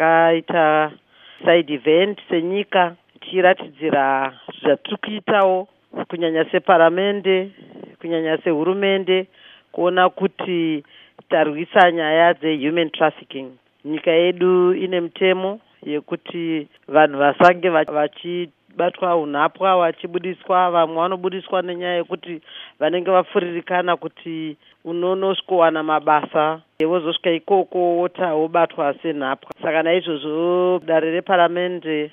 takaita side event senyika tichiratidzira zvatiri kuitawo kunyanya separamende kunyanya sehurumende kuona kuti tarwisa nyaya dzehuman trafficking. Nyika yedu ine mitemo yekuti vanhu vasange vachibatwa unhapwa vachibudiswa vamwe vanobudiswa nenyaya yekuti vanenge vapfuririkana kuti unonosvikowana mabasa wozosvika ikoko wota wobatwa senhapwa. Saka naizvozvo dare reparamende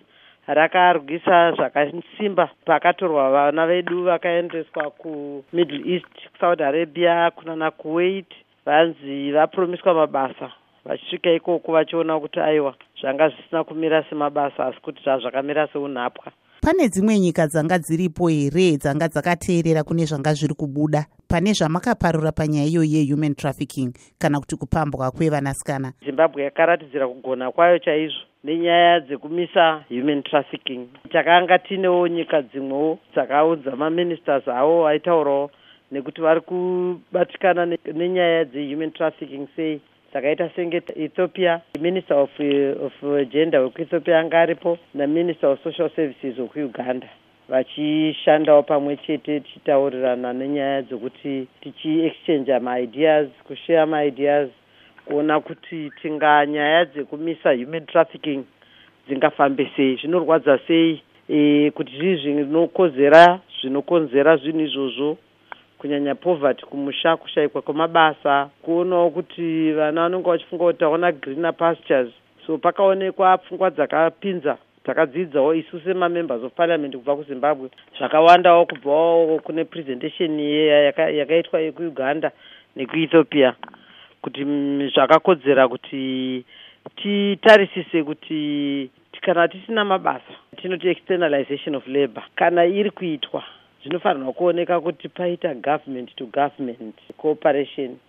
rakarwisa zvakasimba pakatorwa vana vedu vakaendeswa kumiddle east kusaudi arabia kunana kuwait vanzi vapromiswa mabasa. Vachisvika ikoko vachiona kuti aiwa zvanga zvisina kumira semabasa asi kuti zvazvakamira seunhapwa pane dzimwe nyika dzanga dziripo here dzanga dzakateerera kune zvanga zviri kubuda? Pane zvamakaparura panyaya iyoyi yehuman trafficking kana kuti kupambwa kwevanasikana? Zimbabwe yakaratidzira kugona kwayo chaizvo nenyaya dzekumisa human trafficking. Takanga tinewo nyika dzimwewo dzakaudza maministers avo aitaurawo nekuti vari kubatikana nenyaya dzehuman trafficking sei dzakaita senge ethiopia minister of, of gender wekuethiopia anga aripo naminister of social services wekuuganda vachishandawo pamwe chete tichitaurirana nenyaya dzekuti tichiexchangea maideas kushare maideas kuona kuti tinga nyaya dzekumisa human trafficking dzingafambe sei zvinorwadza sei e, kuti zvii zvinokozera zvinokonzera zvinhu izvozvo kunyanya poverty kumusha kushayikwa kwemabasa kuonawo kuti vana vanonge vachifunga kuti taona greener pastures. So pakaonekwa pfungwa dzakapinza takadzidzawo isu semamembers of parliament kubva kuzimbabwe. Zvakawandawo kubvawo kune presentation yakaitwa yekuuganda nekuethiopia kuti zvakakodzera kuti titarisise kuti kana tisina mabasa tinoti externalization of labour. Kana iri kuitwa zvinofanirwa kuoneka kuti paita government to government cooperation